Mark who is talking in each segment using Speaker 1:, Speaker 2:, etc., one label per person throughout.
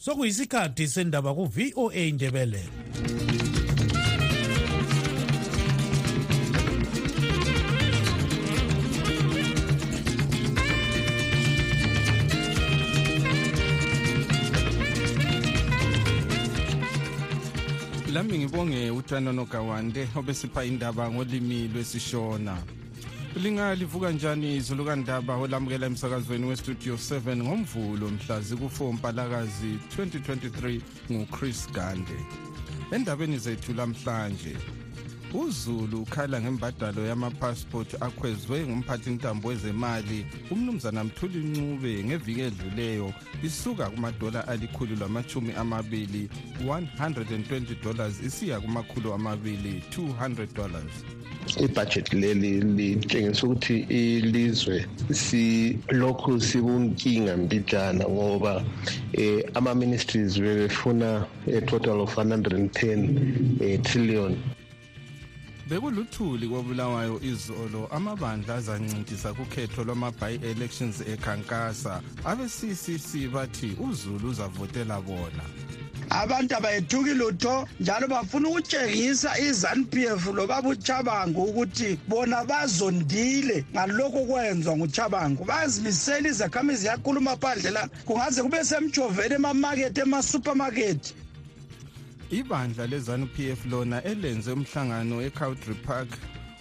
Speaker 1: sokuyisikhathi sendaba ku-voa indebele
Speaker 2: lami ngibonge utanono gawande obesipha indaba ngolimi lwesishona. Lingalivuka njani izulu kandaba olamukela emsakazweni westudio 7 ngomvulo mhla ziku-4 mpalakazi 2023 nguchris gande. Endabeni zethu lamhlanje uzulu ukhala ngembadalo yamapasipoti akhwezwe ngumphathintambo wezemali umnumzana mthuli ncube ngeviki edluleyo isuka kumadola alikhulu lamachumi amabili 120 dollars isiya kumakhulu amabili 200 dollars.
Speaker 3: Ibhajethi leli litshengisa ukuthi ilizwe silokhu sikunkinga mbijana ngoba eh ama-ministries bebefuna a total of 110 eh, trillion.
Speaker 2: Bekuluthuli kobulawayo izolo amabandla azancintisa kukhetho lwama-by-elections ekhankasa. Abe-ccc bathi uzulu uzavotela bona.
Speaker 4: Abantu abayethuki lutho njalo bafuna ukutshengisa i-zanup f lobaba uchabango ukuthi bona bazondile ngalokho kwenzwa nguchabango bayazimisela izakhamizi yakhuluma phandle lana kungaze kube semjoveni emamakethe emasupermakethi
Speaker 2: ibandla lezanup f lona elenze umhlangano ecowdry park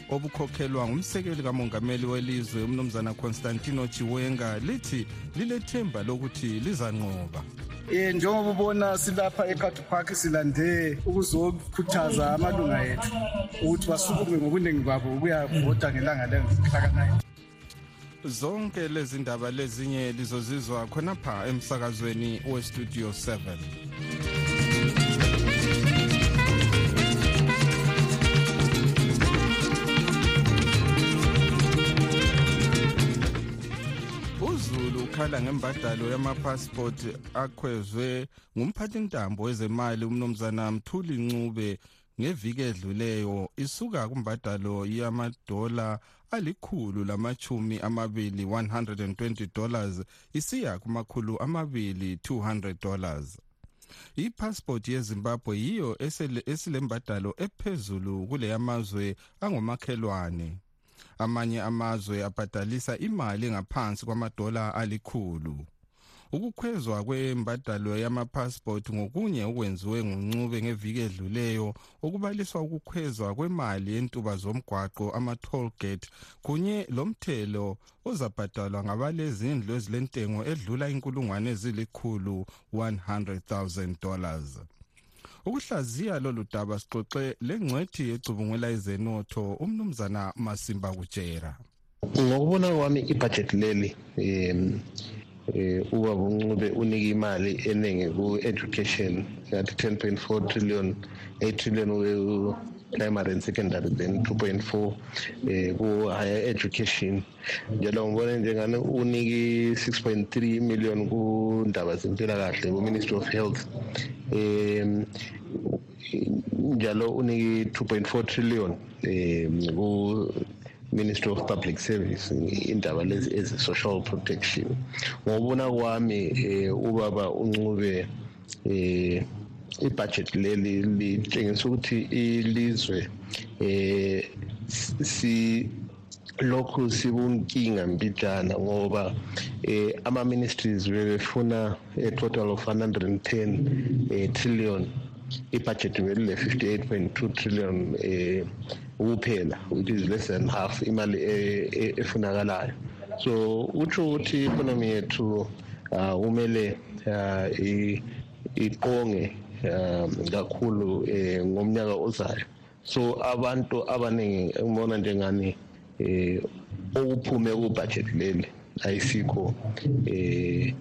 Speaker 2: obukhokhelwa ngumsekeli kamongameli welizwe umnumzana constantino chiwenga lithi lilethemba lokuthi lizanqoba.
Speaker 5: Um njengoba ubona silapha eCountry Park silande ukuzokhuthaza amalunga ethu ukuthi basukume ngobuningi babo ukuyavota ngelanga lenhlaka-9
Speaker 2: zonke lezi ndaba lezinye lizozizwa khonapha emsakazweni westudio 7 uzulu ukhala ngembadalo yamapasipoti akhwezwe ngumphathintambo wezemali umnumzana mthuli ncube ngeviki edluleyo. Isuka kumbadalo yamadola alikhulu lamachumi amabili 120 dollars isiya kumakhulu amabili 200 dollars. Ipasipoti yezimbabwe yiyo esilembadalo ephezulu kuleyamazwe angomakhelwane. Amanye amazwe abhadalisa imali engaphansi kwamadola alikhulu. Ukukhwezwa kwembadalo yamapasipoti ngokunye okwenziwe nguncube ngeviki edluleyo okubaliswa ukukhwezwa kwemali yentuba zomgwaqo ama-toll gate kunye lomthelo ozabhadalwa ngabalezindlu ezilentengo edlula inkulungwane ezilikhulu 100,000 dollars. Ukuhlaziya lolu daba sixoxe lengcwethi ecubungula izenotho umnumzana masimba kutshera.
Speaker 3: Ngokubona kwami ibhajethi leli um eh ubaba uncube unike imali eningi ku-education ngathi 10.4 trillion 8 trillion primary and secondary then 2.4 eh ku-higher education. Njalo ngibona njengani uniki 6.3 million kundaba zempilakahle ku-ministry of health. Um njalo uniki 2.4 trillion um ku ministry of public service indaba lezi ezi-social protection. Ngokubona kwami um ubaba uncube um ibhajethi leli litshengisa ukuthi ilizwe um si lokhu sikunkinga mbijana ngoba eh ama-ministries bebefuna a total of 110 eh, trillion. Ibudget belile 58.2 trillion eh ukuphela which is less than half imali efunakalayo. So utsho ukuthi economy yethu uh, kumele uh, iqonge um kakhulu eh ngomnyaka ozayo. So abantu abaningi ngibona njengani eh okuphume kubudget leli ayisikho eh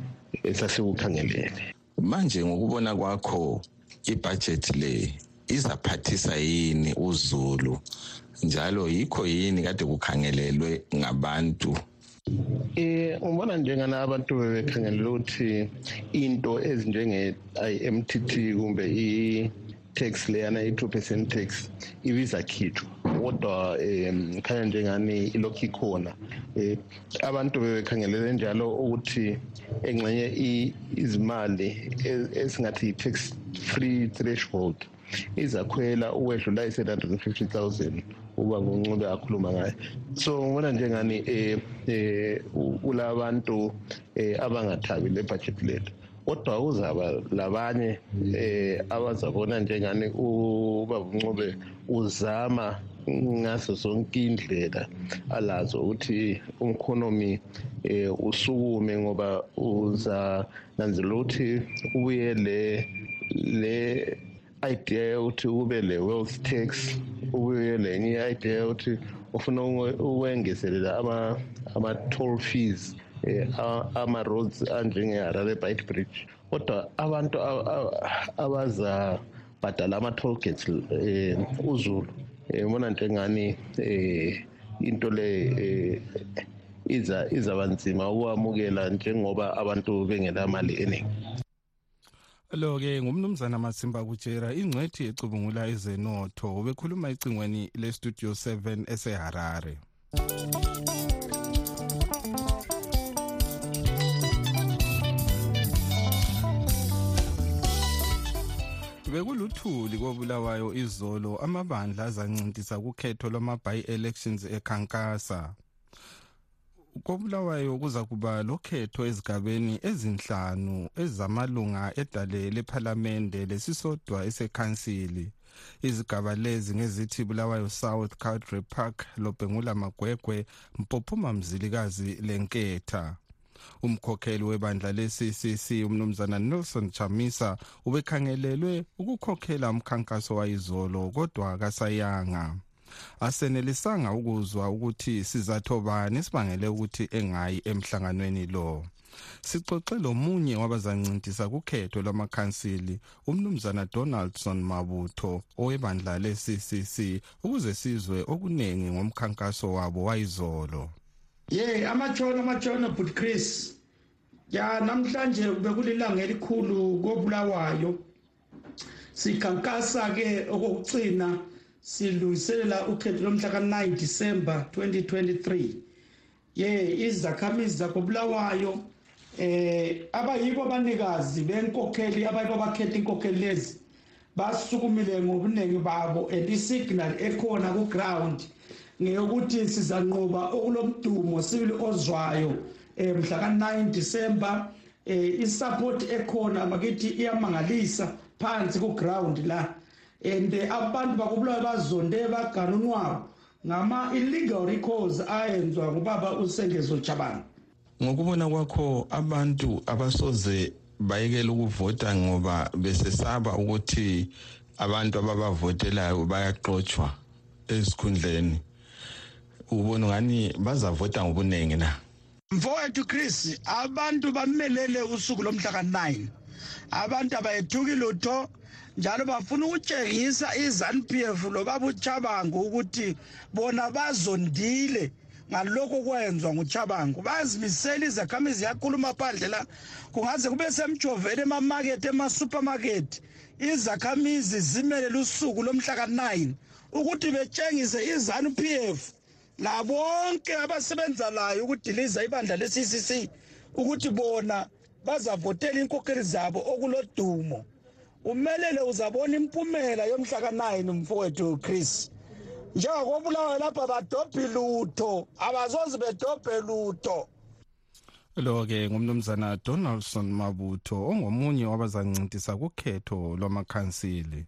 Speaker 3: esasikukhangelele.
Speaker 6: Manje ngokubona kwakho ibudget le izaphathisa yini uzulu? Njalo yikho yini kade kukhangelelwe ngabantu?
Speaker 3: Eh ngibona njengana abantu bebekhangelela ukuthi into ezinjenge IMTT kumbe i tax leyana i-two percent tax ibizakhithwa? Kodwa um khanya njengani ilokhu ikhona. Um abantu bebekhangelele njalo ukuthi engxenye izimali esingathi yi-tax free threshold izakhwela ukwedlula i-seven hundred and fifty thousand. Uba nguncube akhuluma ngayo. So ngibona njengani um um kulabantu um abangathabi le budget lethu kodwa kuzaba labanye eh abazabona njengani ubaba uncube uzama ngaso zonke indlela alazo ukuthi umkhonomi eh usukume ngoba uza nanzela ukuthi ubuye le le idea yokuthi kube le wealth tax ubuye lenye idea yokuthi ufuna ukwengezelela ama ama toll fees eh ama-roads anjenge-harare bite bridge. Kodwa abantu abazabhadala ama-toll gates um uzulu ngibona um njengani um into le um iza izaba nzima ukwamukela njengoba abantu bengenamali eningi
Speaker 2: lo-ke ngumnumzana masimba kutshera ingcwethi ecubungula ezenotho ubekhuluma ecingweni lestudio 7 eseharare. Bekuluthuli kobulawayo izolo amabandla azancintisa kukhetho lwama-by-elections ekhankasa. Kobulawayo kuza kuba lokhetho ezigabeni ezinhlanu ezamalunga edale lephalamende lesisodwa esekhansili. Izigaba lezi ngezithi bulawayo south country park lobhengula magwegwe mpophuma mzilikazi lenketha. Umkhokheli webandla le-ccc umnumzana nelson chamisa ubekhangelelwe ukukhokhela umkhankaso wayizolo kodwa kasayanga asenelisanga ukuzwa ukuthi sizatho bani sibangele ukuthi engayi emhlanganweni lo. Sixoxe lomunye wabazancintisa kukhetho lwamakhansili umnumzana donaldson mabutho owebandla le-ccc ukuze sizwe okuningi ngomkhankaso wabo wayizolo.
Speaker 4: Ye amatshona amatshona but chris ya namhlanje bekulilanga elikhulu kobulawayo. Sikhankasa ke okokugcina silungiselela ukhetho lomhla ka-9 disemba 2023 ye izakhamizi zakobulawayo eh abayibo abanikazi benkokheli abayibo abakhetha inkokheli lezi basukumile ngobuningi babo and isignal ekhona ku-ground ngeyokuthi sizanqoba okulomdumo sibili ozwayo eh mhla ka9 December. Eh isupport ekhona makithi iyamangalisa phansi ku ground la. And abantu bakubulawa bazonde baganunwabo ngama illegal records ayenzwa ngubaba usengezo Jabana
Speaker 6: ngokubona kwakho abantu abasoze bayekela ukuvota ngoba besesaba ukuthi abantu ababavotelayo bayaxotshwa esikhundleni ubona ngani bazavota ngobuningi na?
Speaker 4: Mfowethu chris abantu bamelele usuku lomhla ka-9 abantu abayethuki lutho njalo bafuna ukutshengisa i-zanup f lobaba uchabango ukuthi bona bazondile ngalokho kwenzwa nguchabango bazimisela izakhamizi yakhuluma phandle la. Kungaze kube semjoveni emamakethe emasupermarket. Izakhamizi zimelele usuku lomhla ka-9 ukuthi betshengise i-zanup f labonke abasebenza layo ukudiliza ibandla le-CCC ukuthi bona bazavotela inkokheli zabo okulodumo. Umelele uzabona impumela yomhla ka-9 mfowethu chris. Njengakobulawayo lapha badobhi lutho abazoze bedobhe lutho.
Speaker 2: Lo-ke ngumnumzana donaldson mabutho ongomunye wabazancintisa kukhetho lwamakhansili.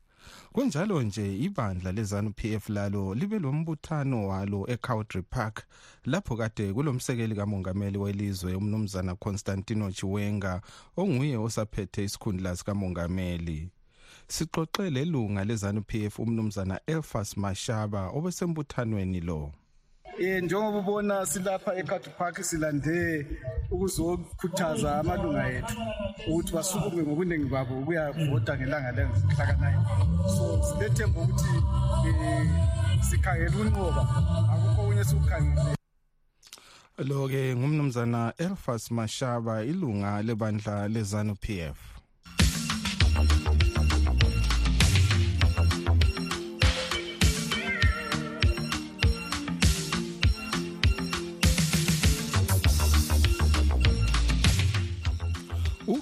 Speaker 2: Kunjalo nje ibandla lezanu PF lalo libe lombuthano walo eCowdry Park lapho kade kulomsekeli kamongameli welizwe umnumzana Constantino Chiwenga onguye osaphethe isikhundla sikamongameli. Sixoxe lelunga lezanu PF umnumzana Elfas Mashaba obesembuthanweni lo.
Speaker 5: Eh njengoba ubona silapha eCountry Park silande ukuzokhuthaza amalunga ethu ukuthi basukume ngobuningi babo ukuyavota ngelanga lenhlakanayo so silethemba ukuthi eh sikhangela unqoba. Akukho okunye sikukhangele
Speaker 2: lo-ke ngumnumzana elfas mashaba ilunga lebandla lezanu p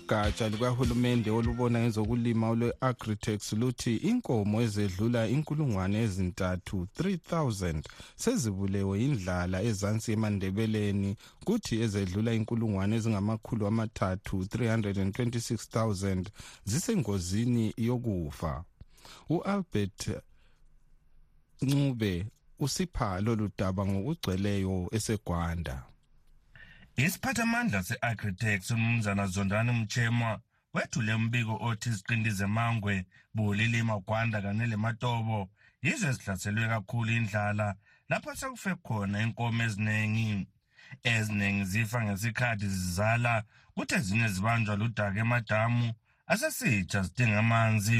Speaker 2: ugatsha likahulumende olubona ngezokulima olwe-agritex luthi inkomo ezedlula inkulungwane ezintathu 3000 sezibulewe indlala ezansi emandebeleni kuthi ezedlula inkulungwane ezingamakhulu amathathu 326000 zisengozini yokufa. U-albert ncube usipha lolu daba ngokugcweleyo esegwanda.
Speaker 7: Isiphathamandla se-agritex umnumzana zondani mchema wethule umbiko othi iziqindi zemangwe bulilima gwanda kanye lematobo yizo ezihlaselwe kakhulu indlala lapho sekufe khona inkomo eziningi. Eziningi zifa ngesikhathi zizala kuthi ezinye zibanjwa ludaka emadamu asesitsha zidinga amanzi.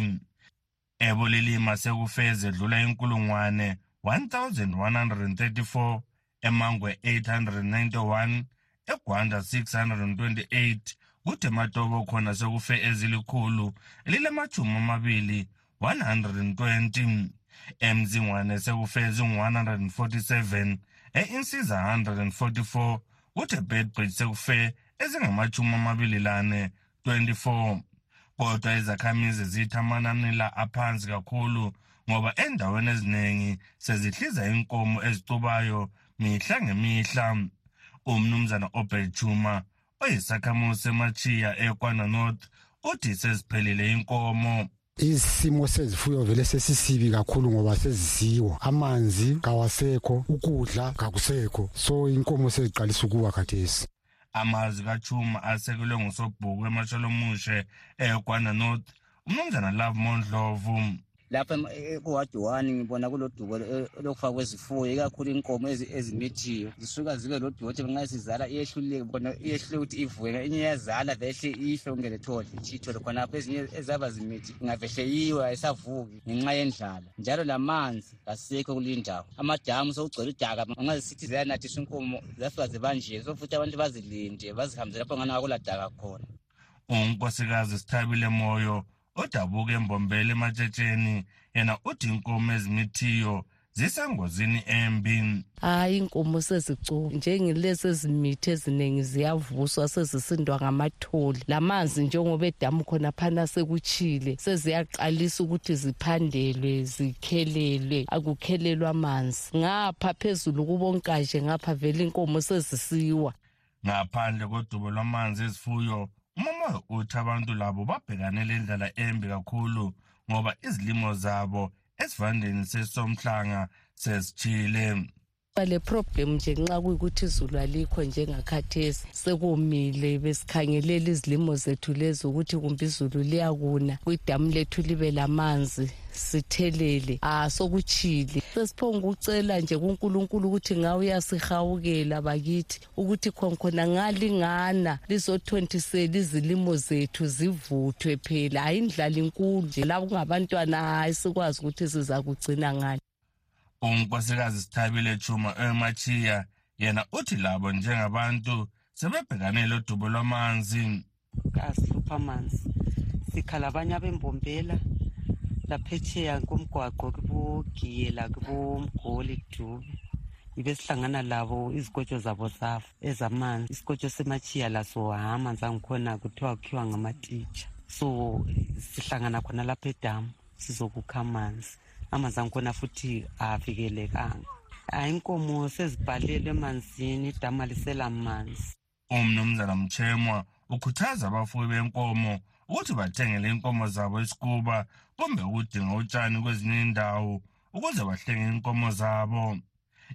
Speaker 7: Ebulilima sekufe ezedlula inkulungwane 1134 emangwe 891 egwanda 628 kuthi ematobo khona sekufe ezilikhulu elilamajumi amabili 120 emzingwane sekufe ezingu-147 e-insiza 144 kuthi ebedbridge sekufe ezingamajumi amabili lane 24 kodwa izakhamizi zithi amanani la aphansi kakhulu ngoba endaweni eziningi sezihliza inkomo ezicubayo mihla ngemihla. Umnumzana obejuma oyisakhamuzi semachiya ekwana north uthi seziphelile inkomo.
Speaker 8: Isimo sezifuyo vele sesisibi kakhulu ngoba sezisiwa amanzi kawasekho ukudla kakusekho. So inkomo seziqalisa ukuwa khathesi.
Speaker 7: Amazwi kachuma asekelwe ngusobhuku emashalomushe ekwana north umnumzana love mondlovu.
Speaker 9: Lapha kuwadi one ngibona kulodubo lokufaka kwezifuyo ikakhulu inkomo ezimithiyo. Zisuka zibe lodubo ukuthi nxa sizala iyehluleke bona iyehluleke ukuthi ivuke enye iyazala vehle ife ungene thole chithole khonapho. Ezinye ezaba zimithi ingavehle yiwe ayisavuki ngenxa yendlala. Njalo lamanzi kasekho kulindawo amadamu sokugcwele udaka nxa zisithi ziyanathiswa inkomo zafika zibanjiwe so futhi abantu bazilinde bazihambise lapho ngani ngakuladaka khona.
Speaker 7: Unkosikazi sithabile moyo. Odabuka embombela ematshetsheni yena uthi inkomo ezimithiyo zisengozini embi.
Speaker 10: Hayi inkomo sezicuba njengelezi ezimithi eziningi ziyavuswa sezisindwa ngamatholi. Lamanzi njengoba edamu khona phana sekutshile seziyaqalisa ukuthi ziphandelwe zikhelelwe akukhelelwa amanzi ngapha phezulu kubonkaje ngapha vele inkomo sezisiwa.
Speaker 7: Ngaphandle kodubo lwamanzi ezifuyo umomoyo uthi abantu labo babhekane le ndlela embi kakhulu ngoba izilimo zabo esivandeni sesomhlanga sezitshile.
Speaker 10: Le problem nje nxa kuyikuthi izulu alikho njengakhathesi. Sekomile besikhangelela izilimo zethu lezi ukuthi kumbe izulu liyakuna. Kwidamu lethu libe lamanzi sithelele. Ah sokutshile. Sesiphonga ukucela nje kuNkulunkulu ukuthi ngawe uyasihawukela bakithi ukuthi khonkhona ngalingana lizothontisela izilimo zethu zivuthwe phela. Hayi indlala inkulu nje labo kungabantwana hayi sikwazi ukuthi sizakugcina ngani.
Speaker 7: Unkosikazi sithabile chuma emachiya yena uthi labo njengabantu sebebhekane lodubo lwamanzi.
Speaker 11: Kasilupha amanzi. Sikhala abanye abembombela. Laphetsheya komgwaqo kubogiyela kubomgoli dube ibe sihlangana labo izikotsho zabo zafa ezamanzi. Isikotsho semachiya laso amanzi angikhona kuthiwa kukhiwa ngamatitsha. So sihlangana khona lapha edamu sizokukha amanzi. Amanzi angikhona futhi avikelekanga. Hayi inkomo sezibhalelwe emanzini idamu alisela manzi
Speaker 7: umnumzana mchemwa ukhuthaza abafuyi benkomo ukuthi bathengele inkomo zabo isikuba kumbe ukudinga utshani kwezinye indawo ukuze bahlenge inkomo zabo.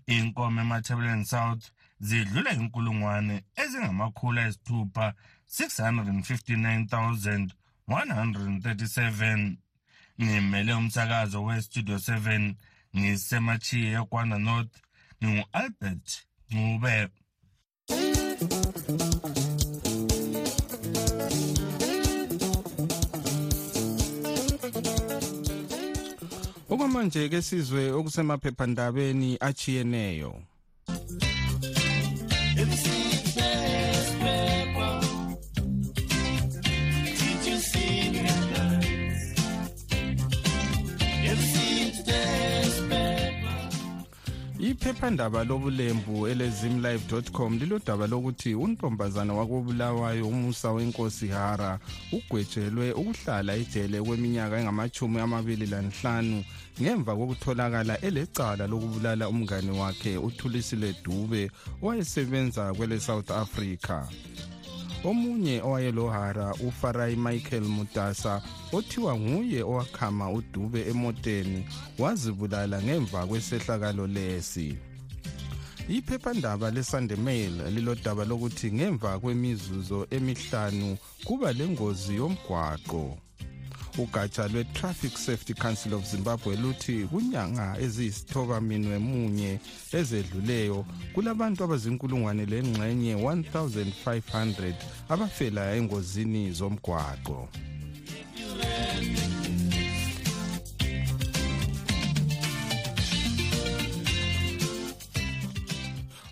Speaker 7: Inkomo emathebeleni south zidlula inkulungwane ezingamakhulu ayisithupha 659 137 ngimele umsakazo westudio 7 ngisemachiye ekwana north. Ngingu-albert ncube
Speaker 2: okwamanje ke sizwe okusemaphephandabeni achiyeneyo. Iphephandaba lobulembu elezimlive.com lilodaba lokuthi untombazana wakobulawayo umusa wenkosi hara ugwejelwe ukuhlala ejele kweminyaka engamachumi amabili lanhlanu ngemva kokutholakala elecala lokubulala umngane wakhe uthulisile dube owayesebenza kwele south africa. Omunye owayelohara ufarai michael mutasa othiwa nguye owakhama udube emoteni wazibulala ngemva kwesehlakalo lesi. Iphephandaba lesunday mail lilodaba lokuthi ngemva kwemizuzo emihlanu kuba lengozi yomgwaqo. Ugatsha lwe-traffic safety council of zimbabwe luthi kunyanga eziyisithoba minwe munye ezedluleyo kulabantu abazinkulungwane lengxenye 1500 abafela engozini zomgwaqo.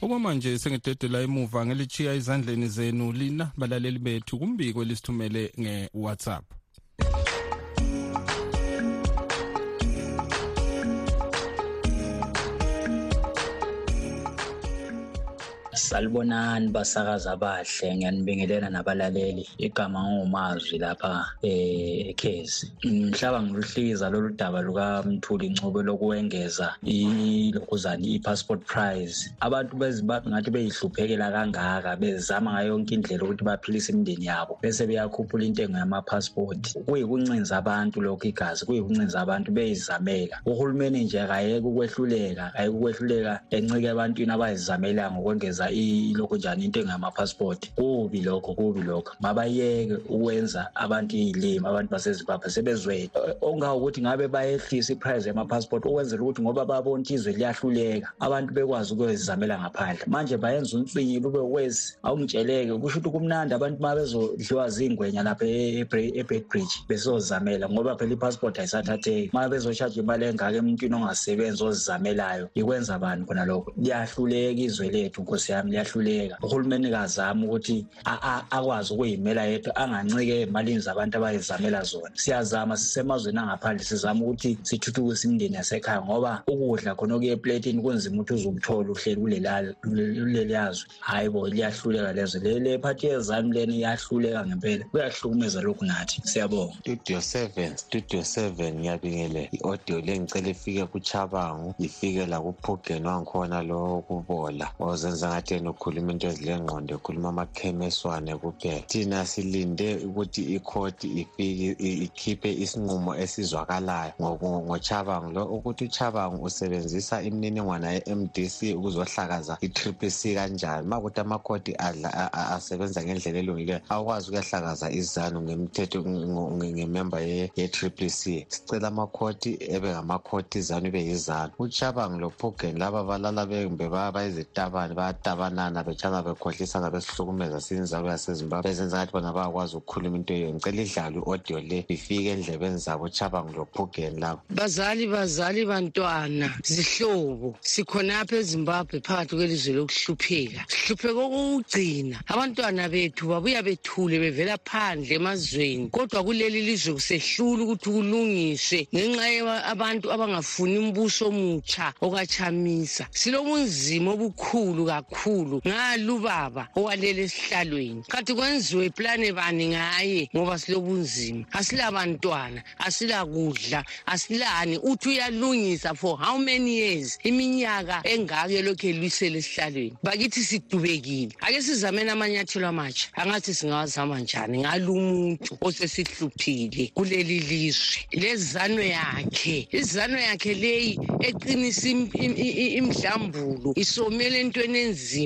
Speaker 2: Okwamanje sengidedela emuva ngelichiya ezandleni zenu lina balaleli bethu kumbiko elisithumele nge-whatsapp.
Speaker 12: Salibonani basakaza abahle ngiyanibingelela nabalaleli igama ngumazwi lapha ekhezi. Mhlaba ngiluhliza lolu daba lukamthuli ncube lokuwengeza ilokhuzani i-passport prize. Abantu bezimbabwe ngathi beyihluphekela kangaka bezama ngayo yonke indlela ukuthi baphilise imindeni yabo bese beyakhuphula intengo yamapassport kuyikuncinza abantu lokhu igazi kuyikuncinza abantu beyizamela. Uhulumeni nje kayeke ukwehluleka kayeke ukwehluleka encike ebantwini abayizamela ngokwengeza ilokho njani intengo yamapassport kubi lokho kubi lokho. Mabayeke ukwenza abantu abantu basezimbabwe sebezwele. Okungawukuthi ngabe yamapassport ukwenzela ukuthi ngoba babona izwe liyahluleka abantu bekwazi ukuyozizamela ngaphandle. Manje bayenza wesi awungitsheleke. Kusho ukuthi kumnandi abantu zingwenya lapha besozizamela ngoba phela ayisathatheki. Ma imali engaka ongasebenzi ozizamelayo ikwenza bani khona lokho liyahluleka izwe lethu nkosi yami liyahluleka uhulumeni kazama ukuthi akwazi ukuyimela yedwa angancike ey'malini zabantu abayizamela zona. Siyazama sisemazweni angaphandle sizama ukuthi sithuthukise imindeni yasekhaya ngoba ukudla khona okuye epletini kunzima ukuthi uzukuthola uhleli kuleli yazwe hhayi bo liyahluleka lezwe le phathi yezami lena iyahluleka ngempela. Kuyahlukumeza lokhu nathi. Siyabonga.
Speaker 13: Studio seven studio seven ngiyabingelela. I-audio le ngicela ifike kuchabangu ifike la kuphugeni wangikhona lo kubola ozenza ngathi yena ukhuluma into ezilengqondo ekhuluma amakhemeswane kuphela. Thina silinde ukuthi ikhoti ifike ikhiphe isinqumo esizwakalayo ngochabangu lo ukuthi uchabangu usebenzisa imininingwana ye-mdc ukuzohlakaza i-triple c kanjani ma ukuthi amakhoti asebenza ngendlela elungileyo akwazi ukuyahlakaza izanu ngemthetho ngememba ye-triple c. Sicela amakhoti ebe ngamakhoti izanu ibe yizanu. Uchabangu lophugeni laba balala bembe bayizitabane bayatabanana betshana bekhohlisana besihlukumeza sinzalo yasezimbabwe. Bezenza ngathi bona bayakwazi ukukhuluma into eyo ngicela idlale i-audio le ifike endlebeni zabo chabangu lophugeni labo
Speaker 14: bazali bazali bantwana zihlobo. Sikhonapha ezimbabwe phakathi kwelizwe lokuhlupheka. Sihlupheka okokugcina abantwana bethu babuya bethule bevela phandle emazweni. Kodwa kuleli lizwe kusehlula ukuthi kulungiswe ngenxa abantu abangafuni umbuso omutsha okachamisa. Silobunzima obukhulu kakhulu. Ngalubaba owalele esihlalweni. Kanti kwenziwe plane bani ngaye ngoba silobunzima. Asilabantwana asilakudla asilani. Uthi uyalungisa for how many years? Iminyaka engaka elokhu elwisele esihlalweni. Bakithi sidubekile. Ake sizameni amanyathelo amatsha. Angathi singawazama njani ngalo umuntu osesihluphile kuleli lizwe? Lezano yakhe izano yakhe leyi eqinisa imdlambulo isomele entweni enzima.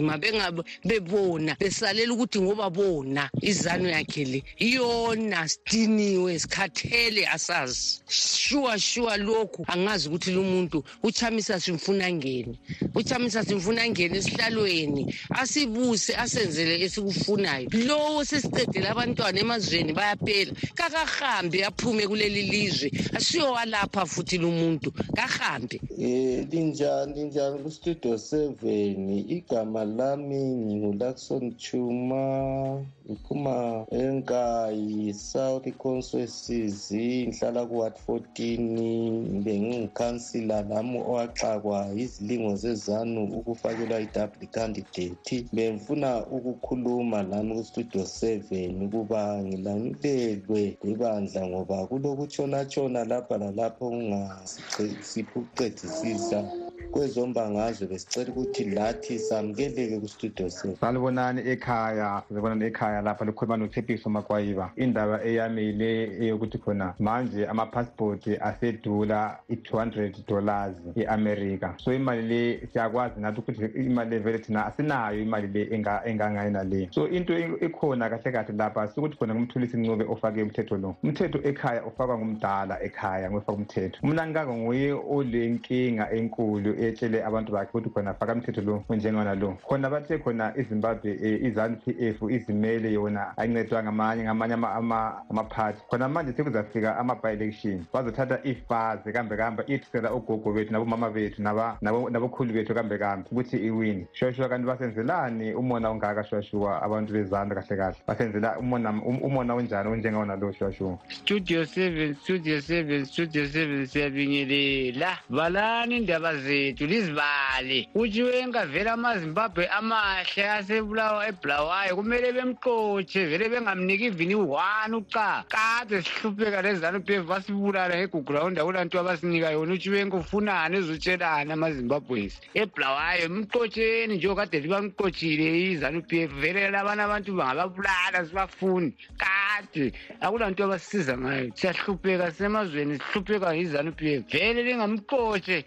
Speaker 14: Bebona besalela ukuthi ngoba bona izano yakhe le iyona sidiniwe sikhathele asazi. Shuwa shuwa lokhu angazi ukuthi lo muntu uchamisa simfuna ngene uchamisa simfuna ngene esihlalweni asibuse asenzele esikufunayo. Lowo sesicedela abantwana emazweni bayapela kakahambe aphume kuleli lizwe asiyo walapha futhi lo muntu kahambe.
Speaker 15: Um linjani linjani kustudio seven igama
Speaker 3: igama lami ngingulakson chuma ngiphuma enkayi south constituencies ngihlala ku-ward 14 bengingikhansila lami owaxakwa izilingo zezanu ukufakelwa i-double candidate. Bengifuna ukukhuluma lami kustudio 7 ukuba ngilanulelwe libandla ngoba kulokutshonatshona lapha lalapho kungasiphi ukuqedisisa kwezombangazwe besicela ukuthi lathi samukeleke kustudio 7
Speaker 15: salibonani ekhaya salibonani ekhaya lapha likhuluma nothepiso makwayiba. Indaba eyamile eyokuthi khona manje amapassport asedula i-200 dollars e-america. So imali le siyakwazi nathi ukuthi imali le vele thina asinayo imali le engangayina le so into ikhona kahle kahle lapha sikuthi khona ngumthulisi ncube ofake umthetho lo. Umthetho ekhaya ufakwa ngumdala ekhaya ngofaka umthetho. Umnankanga nguye olenkinga enkulu etshele abantu bakhe ukuthi khona faka umthetho lo onjengana lo. Khona bathe khona izimbabwe i-zanu p f izimele yona ayincedwa ngamanye ngamanye amaphathi. Khona manje sekuzafika ama-bi-election bazothatha ifaze kambe kambe ithusela ogogo bethu nabomama bethu nabokhulu bethu kambe kambe ukuthi iwini shuwashuwa kanti basenzelani umona ongaka shuwashuwa abantu bezanu kahle kahle? Basenzela umona onjani onjengawona lo shuwashuwa
Speaker 16: studio seven studio seven studio seven siyabingelela valani indaba zethu lizibale. Utshiwe ngavela amazimbabwe amahle asebulawa ebulawayo kumele bemxotshe vele bengamniki ivini one uca kade sihlupheka f basibulala ngegugrawundi akulanto abasinika yona utshiwenko ufunani ezotshelana amazimbabwesi. Ebulawayo mxotsheni njengo kade libamxotshile izanu p f vele labana abantu bangababulala sibafuni kade akulanto abasisiza ngayo. Siyahlupheka semazweni sihlupheka f vele lingamxotshe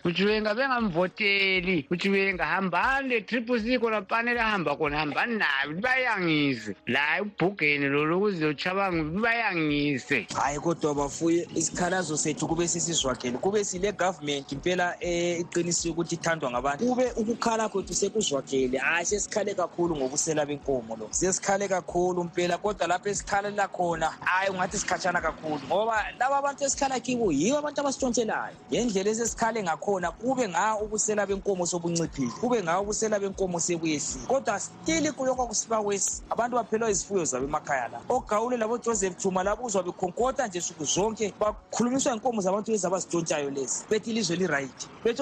Speaker 16: utshiwenga bengamvoteli utshiwenga hambani le triple c khona panele ahamba khona hambani nayo libayangise. La ubhugeni lo lokuze uchabange libayangise.
Speaker 17: Hayi kodwa bafuye isikhalazo sethu kube sisizwakele kube sile government impela iqinisile ukuthi ithandwa ngabantu. Kube ukukhala kwethu sekuzwakele hayi sesikhale kakhulu ngobusela benkomo lo. Sesikhale kakhulu mpela kodwa lapho esikhalela khona hayi ungathi sikhatshana kakhulu ngoba laba abantu esikhala kibo yibo abantu abasitshontselayo ngendlela esesikhale ngakhona kube nga ubusela benkomo sobunciphile kube nga ubusela benkomo sebuyesile kodwa stili kusiba kwesi. Abantu baphelwa izifuyo zabo emakhaya la. Ogawule labojoseph thuma nje suku zonke inkomo zabantu lezi abazitshontshayo lezi. Bethi ilizwe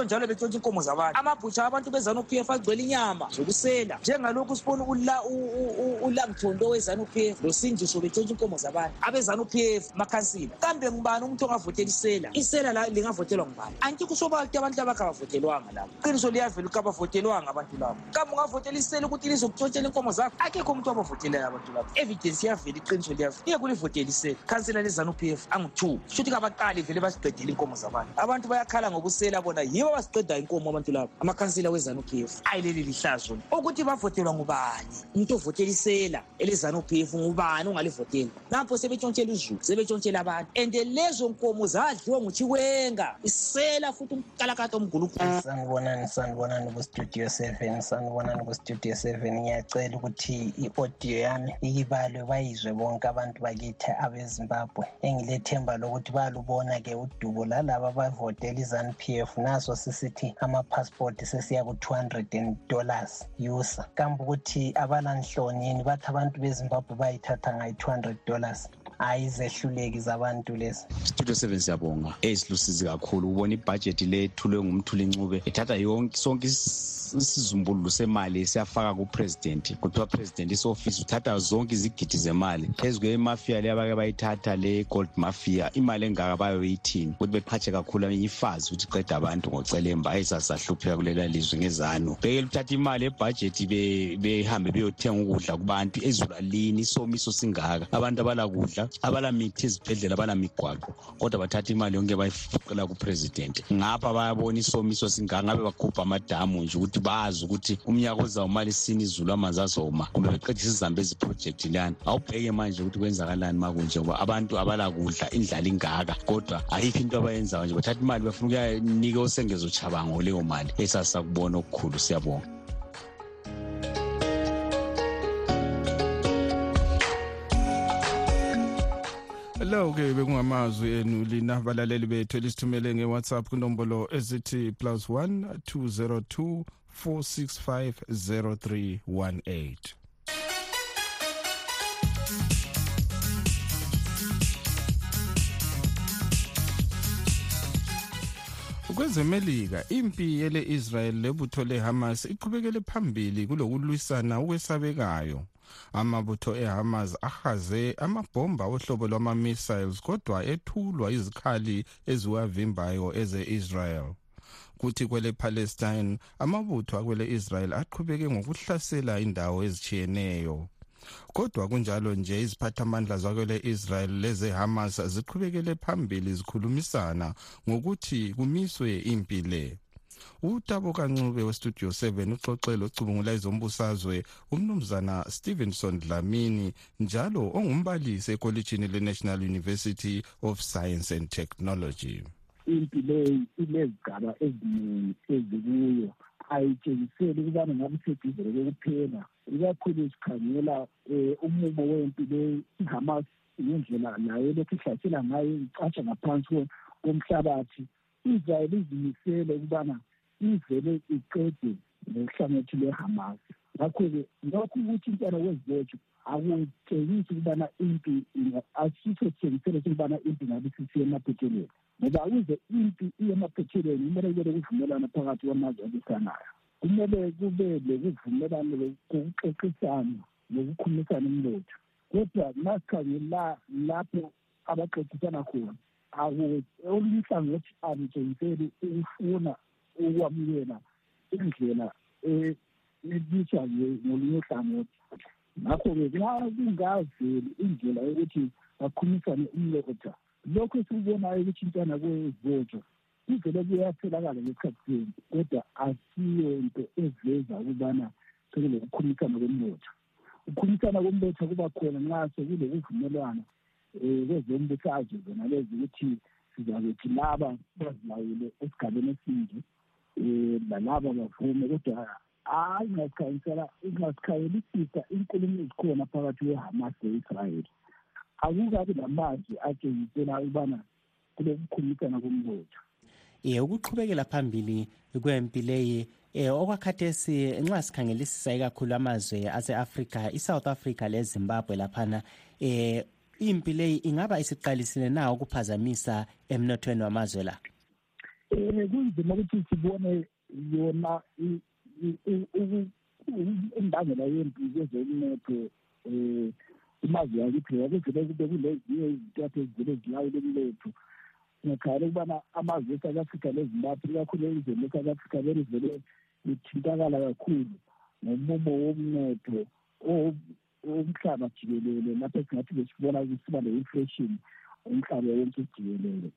Speaker 17: njalo betshontsha inkomo zabantu. Amabhutsha abantu bezanu p f agcwele inyama zokusela. Njengalokhu wezanu p f losindiso betshontsha inkomo zabantu. Abezanu p f makhansila. Kambe umuntu ongavotela isela? Isela la lingavotelwa ngubani? Anti kusobakti abantu abakavavotelwanga labo qiniso liyavela ukuthi abavotelwanga abantu labo kambe ungavotela isela ukuthi lizokutshontshela inkomo zakho. Akekho umuntu abavotelayo abantu labo evidence iyavela iqiniso liyavela. Iye kulivotela isela khansela lezanu p f angu-two. Kusho ukuthi kabaqali vele basiqedele inkomo zabantu. Abantu bayakhala ngobusela bona yibo basiqedayo inkomo abantu labo amakhansela wezanu p f ayi leli lihlazo. Ukuthi bavotelwa ngubani? Umuntu ovotela isela elezanu p f ngubani ongalivotela nampo sebetshontshela uzulu sebetshontshela abantu. And lezo nkomo zadliwa nguchiwenga isela futhi umkalakata omgulukhulu
Speaker 18: sanibonani sanibonani kustudio seven sanibonani kustudio seven. Ngiyacela ukuthi i-audio yami iyibalwe bayizwe bonke abantu bakithi abezimbabwe. Engilethemba lokuthi bayalubona-ke udubo lalaba bavotela izanu p f. Naso sisithi amaphasipoti sesiya ku-two hundred and dollars. Yusa. Kambe ukuthi abalanhlonini bathi abantu bezimbabwe bayithatha ngayi-two hundred dollars. Hayi izehluleki zabantu lezi.
Speaker 19: Studio seven siyabonga. Ezilusizi kakhulu. Ubona ibhajethi le ethulwe ngumthuli ncube. Ethatha yonke sonke isizumbululo semali siyafaka kupresident. Kuthiwa president isofisi uthatha zonke izigidi zemali. Phezu kwemafia le abake bayithatha le gold mafia imali engaka bayoyithini ukuthi beqhatshe kakhulu ifazi ukuthi qeda abantu ngocelemba ayisasahlupheka kulela lizwe ngezanu. Bekele uthatha imali ebhajethi behambe beyothenga ukudla kubantu. Ezulu alini isomiso singaka. Abantu abalakudla abalamithi ezibhedlela abalamigwaqo kodwa bathatha imali yonke bayifuqela kupresident ngapha bayabona isomiso singaka ngabe bakhupha amadamu nje ukuthi bazi ukuthi umnyaka ozawumali isini izulu amanzi azoma kumbe beqedise izambe eziprojekthi lani awubheke manje ukuthi kwenzakalani ma kunje ngoba abantu abalakudla indlala ingaka kodwa ayikho into abayenzayo nje. Bathatha imali bafuna ukuyanika osengezo chabango leyo mali esasakubona okukhulu. Siyabonga
Speaker 2: lo ke bekungamazwi enu lina balaleli bethu elisithumele nge-whatsapp kunombolo ezithi plus 1 202 465 0318 kwezemelika impi yele Israel lebutho leHamas iqhubekele phambili kulokulwisana okwesabekayo. Amabutho eHamas ahaze amabhomba ohlobo lwama-missiles kodwa ethulwa izikhali eziwavimbayo eze-Israel. Kuthi kwele Palestine amabutho akwele Israel aqhubeke ngokuhlasela indawo ezitshiyeneyo. Kodwa kunjalo nje iziphathamandla zakwele Israel leze Hamas ziqhubekele phambili zikhulumisana ngokuthi kumiswe impi le utabo kancube westudio 7 uxoxe locubungula izombusazwe umnumzana stevenson dlamini njalo ongumbalisi ekolitshini le-national university of science and technology.
Speaker 20: Impi leyi ilezigaba eziningi ezikuyo ayitshengiseli ukubana ngabe sedizele kokuphela ikakhulu sikhangela um umumo wempi leyi ihamas ngendlela nayo elokhu ihlasela ngayo icatsha ngaphansi komhlabathi israyeli izimisele ukubana ivele iqede nohlangothi lwehamas. Ngakho-ke lokhu ukuthi intwana kwezibotsho akutshengisi ukubana impi asiso sitshengiselo sokubana impi ngabe sisiye emaphethelweni ngoba ukuze impi iye emaphethelweni kumele kube lokuvumelana phakathi kwamazwe abisanayo kumele kube lokuvumelana kokuxoxisana nokukhulumisana umlotho kodwa masikhangela lapho abaxoxisana khona olunye ihlangothi alitshengiseli ukufuna ukwamukela indlela ebiswa ngolunye uhlangothi. Ngakho-ke nxa kungaveli indlela yokuthi bakhulumisane umlotha lokhu esikubonayo ukuthi intwana kwezibotsho kuvele kuyatholakala ngesikhathi senu kodwa asiyo nto eveza ukubana sekulokukhulumisana komlotha ukukhulumisana komlotha kuba khona nxa sekulokuvumelwana um kwezombusazwe zona lezi ukuthi sizakuthi laba bazilawule esigabeni esinje. Lalaba bavume kodwa hayi ngasikhanyisela ngasikhanyelisisa inkulumo ezikhona phakathi kwehamas ne-israyeli. Akukabi namazwi atshengisela ukubana kulokukhulumisana komlotho
Speaker 21: ye ukuqhubekela phambili kwempi leyi um okwakhathesi nxa sikhangelisisa ikakhulu amazwe ase-afrika i-south africa lezimbabwe laphana um impi leyi ingaba isiqalisile na ukuphazamisa emnothweni wamazwe la
Speaker 20: um kunzima ukuthi sibone yona imbangela yempi kwezomnotho um imazwe yakithi yakuvele kube kulezinye izintathu ezivele zilawule umnotho ngiyakhala ukubana amazwe e-south africa lezimbabwe ikakhulu elizweni le-south africa belivele lithintakala kakhulu ngomumo womnotho umhlaba jikelele lapho esingathi besibona kusiba le-inflation umhlaba wonke jikelele.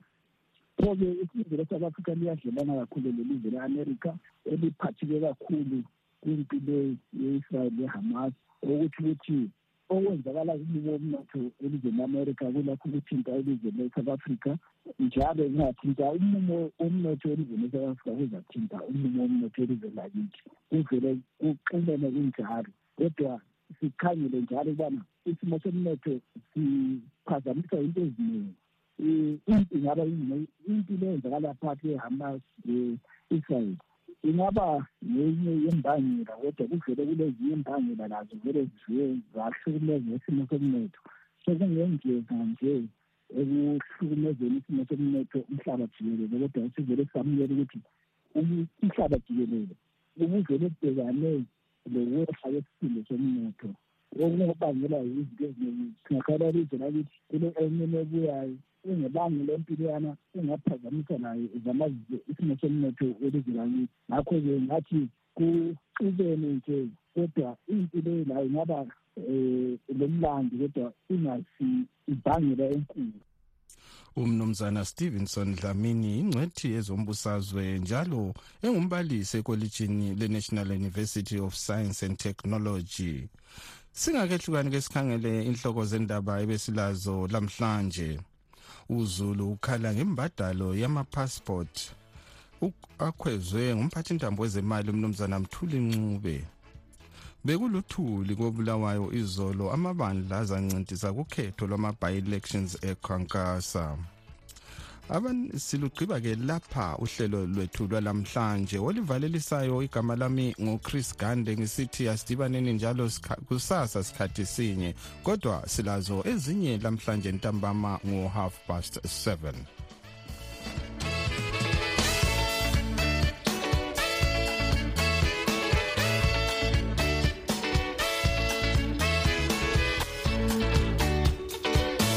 Speaker 20: Pho-ke ilizwe le-south africa liyadlelana kakhulu lelizwe le-amerika eliphathike kakhulu kwimpi le ye-israyeli le-hamas okuthi ukuthi okwenzakala kumimo womnotho elizweni le-amerika kulakho ukuthinta elizweni le-south africa. Njalo kungathinta umumo womnotho elizweni le-south africa kuzathinta umumo womnotho elizweni lakithi. Kuvele kuxinene kunjalo. Kodwa sikhangele njalo ukubana isimo somnotho siphazamisa into eziningi. Impi ingaba impi le yenzakala phakathi kwe-hamas le-israyeli ingaba ngenye yembangela kodwa kuvele kulezinye imbangela lazo vele zizuye zahlukumeza isimo somnotho. Sekungenzeka nje ekuhlukumezeni isimo somnotho umhlaba jikelele kodwa sivele samukela ukuthi umhlaba jikelele ubuvele bhekane lokwehla kwesisindo somnotho. Okungabangela izinto eziningi singakhala ilizwe lakithi kule emini ebuyayo ingebangela empilwana engaphazamisa nayo zamazwe isimo somnotho welizwe lakithi ngakho-ke ngathi kuxubene nje kodwa impi leyo nayo ingaba um lomlando kodwa ingasi ibhangela enkulu.
Speaker 2: Umnumzana stevenson dlamini ingcwethi ezombusazwe njalo engumbalisi ekolitshini le-national university of science and technology. Singakehlukani ke sikhangele inhloko zendaba ebesilazo lamhlanje. Uzulu ukhala ngembadalo yamapassport. Akhwezwe ngumphathintambo wezemali umnumzana mthuli ncube. Bekuluthuli kobulawayo izolo amabandla azancintisa kukhetho lwama-by-elections ekhankasa. Aban silugqiba ke lapha uhlelo lwethu lwalamhlanje olivalelisayo igama lami nguchris gande ngisithi asidibaneni njalo kusasa sikhathi sinye kodwa silazo ezinye lamhlanje ntambama ngo-half past 7